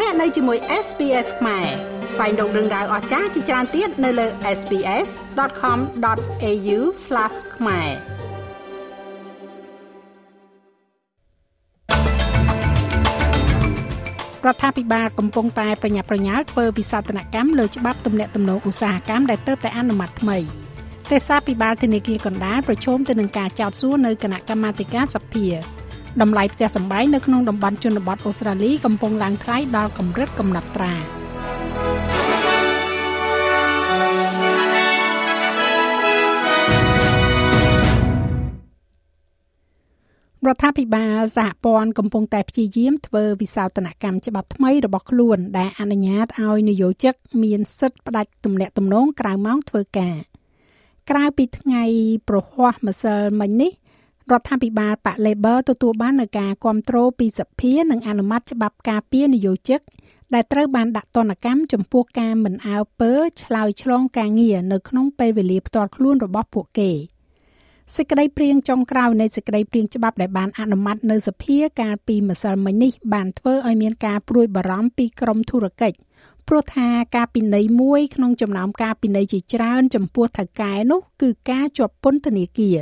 លោកអ្នកនៅជាមួយ SPS ខ្មែរស្វែងរកដឹងដៅអស្ចារ្យជាច្រើនទៀតនៅលើ SPS.com.au/ ខ្មែររដ្ឋាភិបាលកំពុងតែប្រញាប់ប្រញាល់ធ្វើវិសោធនកម្មលើច្បាប់ទំនាក់ទំនងឧស្សាហកម្មដែលទើបតែអនុម័តថ្មីទេសាភិបាលធនាគារកណ្ដាលប្រឈមទៅនឹងការចោទសួរនៅគណៈកម្មាធិការសភា តម្លៃផ្ទះសម្បែងនៅក្នុងតំបន់ជនបទអូស្ត្រាលីកំពុងឡើងថ្លៃដល់កម្រិតកំណត់ត្រារដ្ឋាភិបាលសហព័ន្ធកំពុងតែព្យាយាមធ្វើវិសោធនកម្មច្បាប់ថ្មីរបស់ខ្លួនដែលអនុញ្ញាតឲ្យនយោជិកមានសិទ្ធិផ្ដាច់ទំនាក់ទំនងក្រៅម៉ោងធ្វើការក្រៅពីថ្ងៃប្រហ័សម្សិលមិញនេះ រដ្ឋាភិបាលប៉ា Labor ទទួលបាននូវការគ្រប់គ្រងពីសភានិងអនុម័តច្បាប់ការពារនយោជិកដែលត្រូវបានដាក់ទណ្ឌកម្មចំពោះការមិនអើពើឆ្លើយឆ្លងការងារនៅក្នុងពេលវេលាផ្ទាល់ខ្លួនរបស់ពួកគេសេចក្តីព្រៀងចុងក្រោយនៃសេចក្តីព្រៀងច្បាប់ដែលបានអនុម័តនៅសភាកាលពីម្សិលមិញនេះបានធ្វើឲ្យមានការព្រួយបារម្ភពីក្រមធុរកិច្ចព្រោះថាការពិន័យមួយក្នុងចំណោមការពិន័យជាច្រើនចំពោះថៅកែនោះគឺការជាប់ពន្ធនាគារ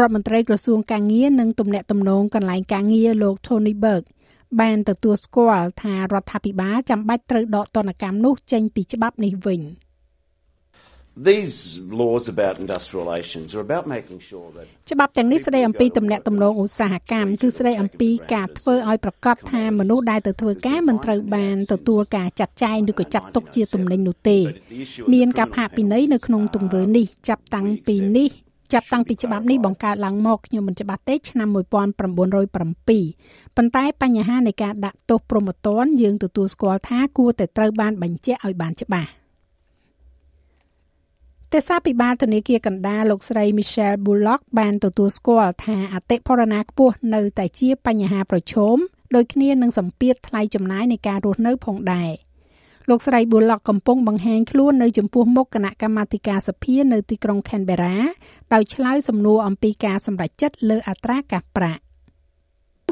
រដ្ឋមន្ត្រីក្រសួងការងារនិងទំនាក់ទំនងកន្លែងការងារលោក Tony Berg បានទទួលស្គាល់ថារដ្ឋាភិបាលចាំបាច់ត្រូវដកទណ្ឌកម្មនោះចេញពីច្បាប់នេះវិញ These laws about industrial relations are about making sure that ច្បាប់ទាំងនេះស្ដីអំពីទំនាក់ទំនងឧស្សាហកម្មគឺស្ដីអំពីការធ្វើឲ្យប្រកាសថាមនុស្សដែលទៅធ្វើការមិនត្រូវបានទទួលការចាត់ចែងឬក៏ចាត់ទុកជាទំនិញនោះទេ មានការផាកពិន័យនៅក្នុងទង្វើនេះចាប់តាំងពីនេះ ចាប់តាំងពីច្បាប់នេះបង្កើតឡើងមកខ្ញុំមិនច្បាស់ទេឆ្នាំ1907ប៉ុន្តែបញ្ហានៃការដាក់ទោសប្រមទ័នយើងទទួលស្គាល់ថាគួរតែត្រូវបានបញ្ជាក់ឲ្យបានច្បាស់ទេសាភិបាលធនាគារកណ្ដាលលោកស្រី Michelle Bullock បានទទួលស្គាល់ថាអតិផរណាខ្ពស់នៅតែជាបញ្ហាប្រឈមដូចគ្នានឹងសម្ពាធថ្លៃចំណាយនៃការរស់នៅផងដែរ។ លោកស្រីប៊ូឡុកកំពុងបង្ហាញខ្លួននៅចំពោះមុខគណៈកម្មាធិការសភានៅទីក្រុង Canberra ដោយឆ្លើយសំណួរអំពីការសម្រេចចិត្តលើអត្រាកាសប្រាក់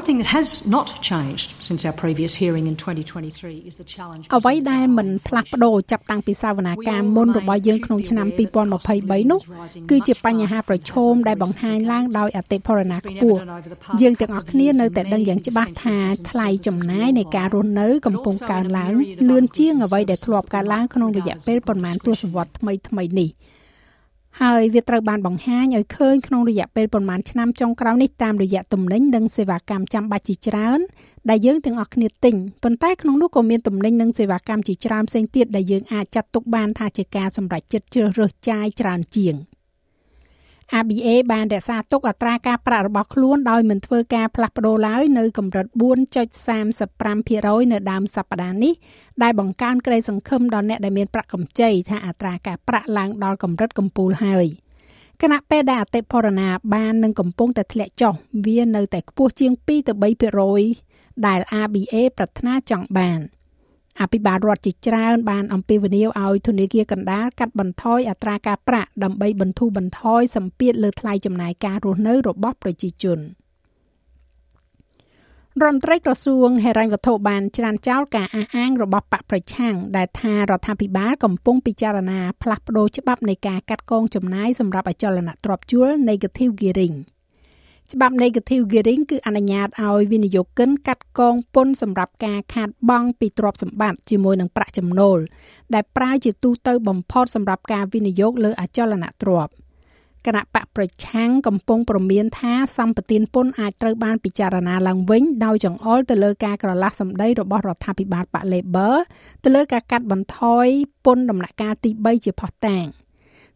One thing that has not changed since our previous hearing in 2023 is the challenge អ្វីដែលមិនផ្លាស់ប្ដូរចាប់តាំងពីសវនាការមុនរបស់យើងក្នុងឆ្នាំ2023នោះគឺជាបញ្ហាប្រឈមដែលបង្ហាញឡើងដោយអតិផរណាខ្ពស់យើងទាំងអស់គ្នានៅតែដឹងយ៉ាងច្បាស់ថាថ្លៃចំណាយនៃការរស់នៅកំពុងកើនឡើងលឿនជាងអ្វីដែលធ្លាប់កើតឡើងក្នុងរយៈពេលប្រមាណទសវត្សរ៍ថ្មីៗនេះ។ ហើយវាត្រូវបានបង្ហាញឲ្យឃើញក្នុងរយៈពេលប្រមាណឆ្នាំចុងក្រោយនេះតាមរយៈទំនិញនិងសេវាកម្មចាំបាច់ជាច្រើនដែលយើងទាំងអស់គ្នាទិញប៉ុន្តែក្នុងនោះក៏មានទំនិញនិងសេវាកម្មជាច្រើនផ្សេងទៀតដែលយើងអាចចាត់ទុកបានថាជាការសម្រេចចិត្តជ្រើសរើសចាយច្រើនជាង។ ABA បានរក្សាទុកអត្រាការប្រាក់របស់ខ្លួនដោយមិនធ្វើការផ្លាស់ប្ដូរឡើយនៅកម្រិត4.35%នៅដើមសប្តាហ៍នេះដែលបង្កើនក្តីសង្ឃឹមដល់អ្នកដែលមានប្រាក់កម្ចីថាអត្រាការប្រាក់ឡើងដល់កម្រិតកំពូលហើយគណៈពេលដែលអតិផរណាបាននឹងកំពុងតែធ្លាក់ចុះវានៅតែខ្ពស់ជាង2ទៅ3%ដែល ABA ប្រាថ្នាចង់បាន។ អភិបាលរដ្ឋជាច្រើនបានអំពាវនាវឲ្យធនាគារកណ្ដាលកាត់បន្ថយអត្រាការប្រាក់ដើម្បីបន្ធូរបន្ថយសម្ពាធលើថ្លៃចំណាយការរស់នៅរបស់ប្រជាជនរដ្ឋមន្ត្រីក្រសួងហិរញ្ញវត្ថុបានច្រានចោលការអះអាងរបស់បកប្រឆាំងដែលថារដ្ឋាភិបាលកំពុងពិចារណាផ្លាស់ប្តូរច្បាប់នៃការកាត់កងចំណាយសម្រាប់អចលនទ្រព្យជួល negative gearing ច្បាប់ negative gearing គឺអនុញ្ញាតឲ្យវិនិយោគិនកាត់កងពន្ធសម្រាប់ការខាតបង់ពីទ្រព្យសម្បត្តិជាមួយនឹងប្រាក់ចំណូលដែលប្រើជាទូទៅបំផុតសម្រាប់ការវិនិយោគលើអចលនទ្រព្យគណៈបកប្រឆាំងកំពុងប្រមានថាសម្បទានពន្ធអាចត្រូវបានពិចារណាឡើងវិញដោយចង្អុលទៅលើការក្រឡាស់សម្ដីរបស់រដ្ឋាភិបាលបក Labor ទៅលើការកាត់បន្ថយពន្ធដំណាក់កាលទី3ជាផុសតាង។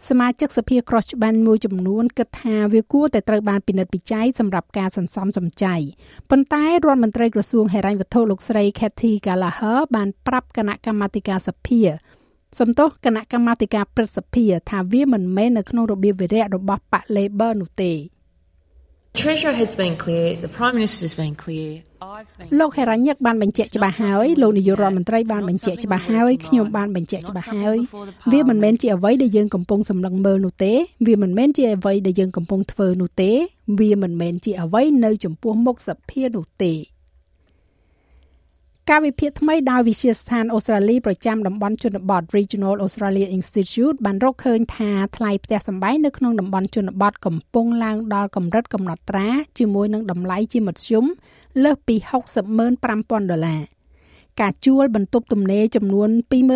សមាជិកសភា Cross Band មួយចំនួនគិតថាវាគួរតែត្រូវបានពិនិត្យពិច័យសម្រាប់ការសន្សំសំចៃប៉ុន្តែរដ្ឋមន្ត្រីក្រសួងហិរញ្ញវត្ថុលោកស្រី Kathy Gallagher បានប្រាប់គណៈកម្មាធិការសភាសំទោសគណៈកម្មាធិការព្រឹទ្ធសភាថាវាមិនមែននៅក្នុងរបៀបវិរៈរបស់បក Labor នោះទេ Treasurer has been clear the Prime Minister has been clear លោកហេរ៉ាញឹកបានបញ្ជាក់ច្បាស់ហើយលោកនាយករដ្ឋមន្ត្រីបានបញ្ជាក់ច្បាស់ហើយខ្ញុំបានបញ្ជាក់ច្បាស់ហើយវាមិនមែនជាអ្វីដែលយើងកំពុងសម្លឹងមើលនោះទេ វាមិនមែនជាអ្វីដែលយើងកំពុងធ្វើនោះទេ វាមិនមែនជាអ្វីនៅចំពោះមុខសភានោះទេ ការវិភាគថ្មីដោយវិទ្យាស្ថានអូស្ត្រាលីប្រចាំតំបន់ជនបទ Regional Australia Institute បានរកឃើញថាថ្លៃផ្ទះសម្បែងនៅក្នុងតំបន់ជនបទកំពុងឡើងដល់កម្រិតកំណត់ត្រាជាមួយនឹងតម្លៃជាមធ្យមលើសពី 605,000ដុល្លារការជួលបន្ទប់ទំនេរចំនួន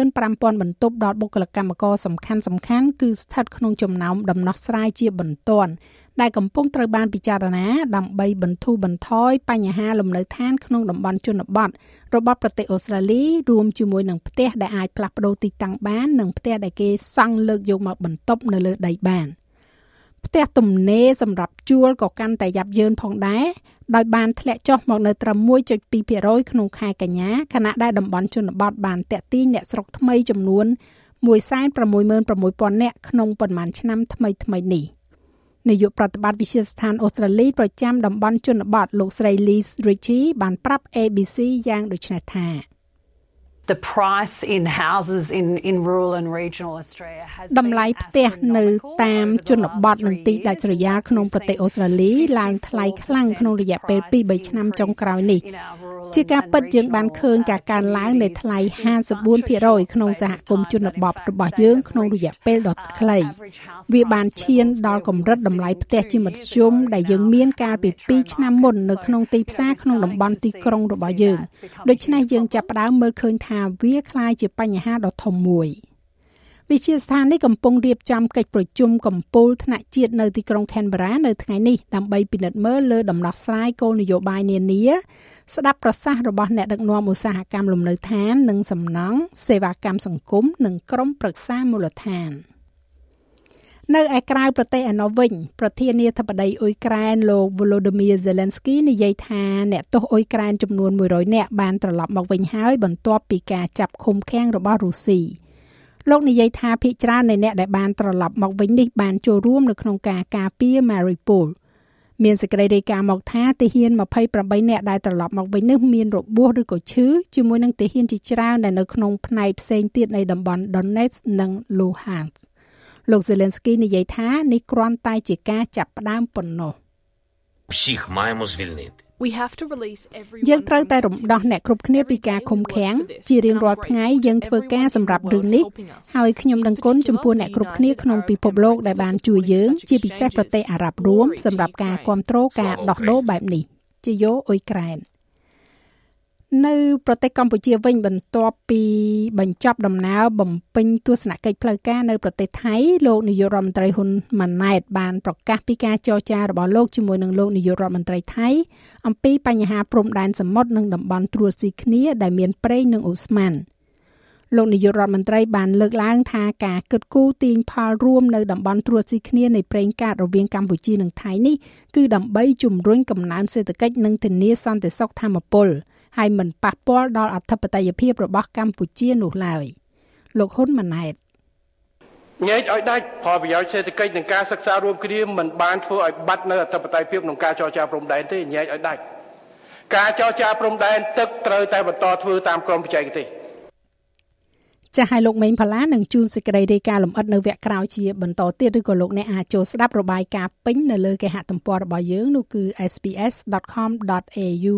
25,000បន្ទប់ដល់បុគ្គលិកកម្មករសំខាន់សំខាន់គឺស្ថិតក្នុងចំណោមដំណោះស្រាយជាបន្ទាន់ ដែលកំពុងត្រូវបានពិចារណាដើម្បីបន្ធូរបន្ថយបញ្ហាលំនៅឋានក្នុងតំបន់ជនបទរបស់ប្រទេសអូស្ត្រាលីរួមជាមួយនឹងផ្ទះដែលអាចផ្លាស់ប្តូរទីតាំងបាននិងផ្ទះដែលគេសង់លើកយកមកបន្ទប់នៅលើដីបានផ្ទះទំនេរសម្រាប់ជួលក៏កាន់តែយ៉ាប់យ៉ឺនផងដែរដោយបានធ្លាក់ចុះមកនៅត្រឹម1.2%ក្នុងខែកញ្ញាខណៈដែលតំបន់ជនបទបានតាក់ទាញអ្នកស្រុកថ្មីចំនួន166,000នាក់ក្នុងប៉ុន្មានឆ្នាំថ្មីៗនេះ។ នាយកប្រតិបត្តិវិទ្យាស្ថានអូស្ត្រាលីប្រចាំតំបន់ជនបទលោកស្រី Liz Ritchie បានប្រាប់ ABC យ៉ាងដូចនេះថា the price in houses in in rural and regional Australia has តម្លៃផ្ទះនៅតាមជនបទនិងទីដាច់ស្រយាលក្នុងប្រទេសអូស្ត្រាលីឡើងថ្លៃខ្លាំងក្នុងរយៈពេល2-3ឆ្នាំចុងក្រោយនេះ ជាការពិតយើងបានឃើញការកើនឡើងនៃថ្លៃ54%ក្នុងសហគមន៍ជនបទរបស់យើងក្នុងរយៈពេលដ៏ខ្លីវាបានឈានដល់កម្រិតតម្លៃផ្ទះជាមធ្យមដែលយើងមានកាលពី2ឆ្នាំមុននៅក្នុងទីផ្សារក្នុងតំបន់ទីក្រុងរបស់យើងដូច្នេះយើងចាប់ផ្ដើមមើលឃើញថាវាคล้ายជាបញ្ហាដ៏ធំមួយ។ វិទ្យាស្ថាននេះកំពុងរៀបចំកិច្ចប្រជុំកំពូលថ្នាក់ជាតិនៅទីក្រុង Canberra នៅថ្ងៃនេះដើម្បីពិនិត្យមើលលើដំណោះស្រាយគោលនយោបាយនានាស្ដាប់ប្រសាសន៍របស់អ្នកដឹកនាំឧស្សាហកម្មលំនៅឋាន និងសំណង់សេវាកម្មសង្គមនិងក្រុមប្រឹក្សាមូលដ្ឋាននៅឯក្រៅប្រទេសឯណោះវិញប្រធានាធិបតីអ៊ុយក្រែនលោក Volodymyr Zelensky និយាយថាអ្នកទោសអ៊ុយក្រែនចំនួន100នាក់បានត្រឡប់មកវិញហើយបន្ទាប់ពីការចាប់ឃុំឃាំងរបស់រុស្ស៊ី។ លោកនិយាយថាភាគច្រើននៃអ្នកដែលបានត្រឡប់មកវិញនេះបានចូលរួមនៅក្នុងការការពារ Mariupol មានសេចក្តីរាយការណ៍មកថាទាហាន28នាក់ដែលត្រឡប់មកវិញនេះមានរបួសឬក៏ឈឺជាមួយនឹងទាហានជាច្រើនដែលនៅក្នុងផ្នែកផ្សេងទៀតនៃតំបន់ Donetsk និង Luhansk លោក Zelensky និយាយថានេះគ្រាន់តែជាការចាប់ផ្ដើមប៉ុណ្ណោះ Всіх маємо звільнити. យើងត្រូវតែរំដោះអ្នកគ្រប់គ្នាពីការឃុំឃាំងជារៀងរាល់ថ្ងៃយើងធ្វើការសម្រាប់រឿងនេះហើយខ្ញុំដឹងគុណចំពោះអ្នកគ្រប់គ្នាក្នុងពិភពលោកដែលបានជួយយើងជាពិសេសប្រទេសអារ៉ាប់រួមសម្រាប់ការគ្រប់គ្រងការដោះដូរបែបនេះជាយោអ៊ុយក្រែន នៅប្រទេសកម្ពុជាវិញបន្ទាប់ពីបញ្ចប់ដំណើរបំពេញទស្សនកិច្ចផ្លូវការនៅប្រទេសថៃលោកនាយករដ្ឋមន្ត្រីហ៊ុនម៉ាណែតបានប្រកាសពីការចរចារបស់លោកជាមួយនឹងលោកនាយករដ្ឋមន្ត្រីថៃអំពីបញ្ហាព្រំដែនសមុទ្រនិងតំបន់ត្រួតស៊ីគ្នាដែលមានប្រេងនិងអូស្មန်លោកនាយករដ្ឋមន្ត្រីបានលើកឡើងថាការគិតគូរទាញផលរួមនៅតំបន់ត្រួតស៊ីគ្នានៃប្រេងកាតរវាងកម្ពុជានិងថៃនេះគឺដើម្បីជំរុញកំណើនសេដ្ឋកិច្ចនិងធានាសន្តិសុខធម្មពល។ ហើយមិនប៉ះពាល់ដល់អធិបតេយ្យភាពរបស់កម្ពុជានោះឡើយលោកហ៊ុនម៉ាណែតញែកឲ្យដាច់ផលប្រយោជន៍សេដ្ឋកិច្ចនិងការសិក្សារួមគ្នាមិនបានធ្វើឲ្យបាត់នៅអធិបតេយ្យភាពក្នុងការចរចាព្រំដែនទេញែកឲ្យដាច់ការចរចាព្រំដែនទឹកត្រូវតែបន្តធ្វើតាមក្រមបច្ចេកទេស ចាស់ឲ្យលោកមេងផល្លានឹងជួនសេចក្តីរាយការណ៍លម្អិតនៅវគ្គក្រោយជាបន្តទៀតឬក៏លោកអ្នកអាចចូលស្ដាប់របាយការណ៍ពេញនៅលើគេហទំព័ររបស់យើងនោះគឺ sps.com.au/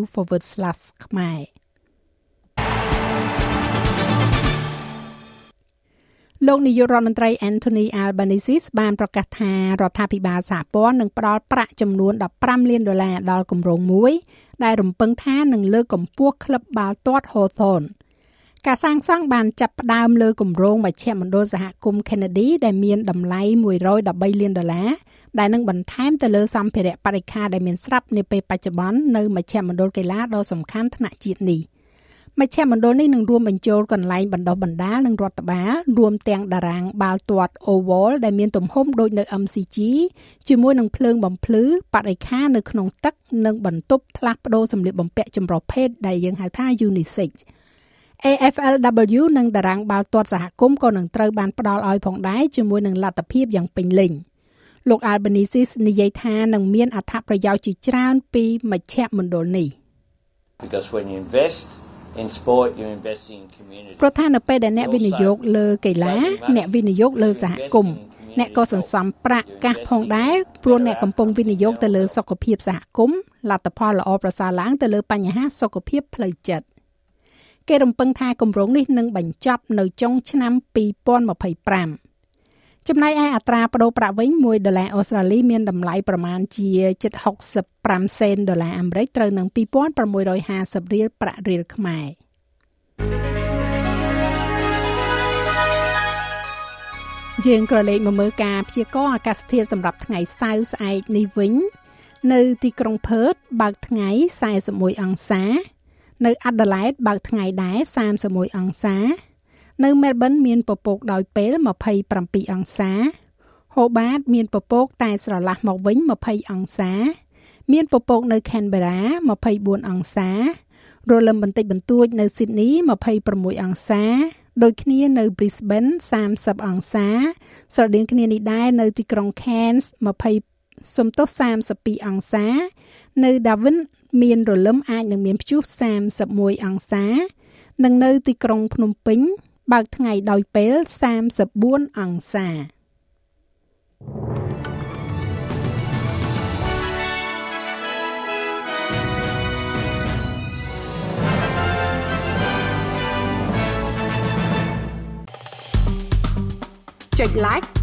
ខ្មែរលោកនាយករដ្ឋមន្ត្រី Anthony Albanese បានប្រកាសថារដ្ឋាភិបាលសហព័ន្ធនឹងផ្ដល់ប្រាក់ចំនួន15លានដុល្លារដល់គម្រោងមួយដែលរំពឹងថានឹងលើកកម្ពស់ក្លឹបបាល់ទាត់ Hawthorn ការសាងសង់បានចាប់ផ្ដើមលើគម្រោងមជ្ឈមណ្ឌលសហគមន៍ Kennedy ដែលមានតម្លៃ113លានដុល្លារដែលនឹងបន្ថែមទៅលើសម្ភារៈបរិក្ខារដែលមានស្រាប់នាពេលបច្ចុប្បន្ននៅមជ្ឈមណ្ឌលកីឡាដ៏សំខាន់ថ្នាក់ជាតិនេះមជ្ឈមណ្ឌលនេះនឹងរួមបញ្ចូលកន្លែងបណ្ដុះបណ្ដាលនិងរដ្ឋបាលរួមទាំងតារាងបាល់ទាត់ Oval ដែលមានទំហំដូចនៅ MCG ជាមួយនឹងភ្លើងបំភ្លឺបរិក្ខារនៅក្នុងទឹកនិងបន្ទប់ផ្លាស់ប្ដូរសម្លៀកបំពាក់ចម្រុះភេទដែលយើងហៅថា unisex AFLW និងតារាងបាល់ទាត់សហគមន៍ក៏នឹងត្រូវបានផ្ដល់ឲ្យផងដែរជាមួយនឹងលទ្ធភាពយ៉ាងពេញលេញលោក Albanese និយាយថានឹងមានអត្ថប្រយោជន៍ជាច្រើនពីមជ្ឈមណ្ឌលនេះ Because when you invest in sport you invest in community ប្រធាននៅពេលដែលអ្នកវិនិយោគលើកីឡាអ្នកវិនិយោគលើសហគមន៍អ្នកក៏សន្សំប្រាក់កាសផងដែរព្រោះអ្នកកំពុងវិនិយោគទៅលើសុខភាពសហគមន៍លទ្ធផលល្អប្រសើរឡើងទៅលើបញ្ហាសុខភាពផ្លូវចិត្ត គេរំពឹងថាគម្រោងនេះនឹងបញ្ចប់នៅចុងឆ្នាំ2025ចំណែកឯអត្រាប្តូរប្រាក់វិញ1ដុល្លារអូស្ត្រាលីមានតម្លៃប្រមាណជា765សេនដុល្លារអាមេរិកត្រូវនឹង2650រៀលប្រាក់រៀលខ្មែរយើងក៏លេខមកមើលការព្យាករណ៍អាកាសធាតុសម្រាប់ថ្ងៃសៅរ៍ស្អែកនេះវិញ នៅទីក្រុងផឺតបើកថ្ងៃ41អង្សា នៅអាដាលេដបើកថ្ងៃដែរ31អង្សា នៅមែលប៊នមានពពកដោយពេល27អង្សាហូបាតមានពពកតែស្រឡះមកវិញ20អង្សា មានពពកនៅ Canberra 24អង្សារលឹមបន្តិចបន្តួចនៅ Sydney 26អង្សាដូចគ្នានៅ Brisbane 30អង្សា ស្រដៀងគ្នានេះដែរនៅទីក្រុង Cairns 20 សំទោស32អង្សា នៅ Darwin មានរលឹមអាចនឹងមានព្យុះ31អង្សា និងនៅទីក្រុងភ្នំពេញ បើកថ្ងៃដោយពេល34អង្សាចុច like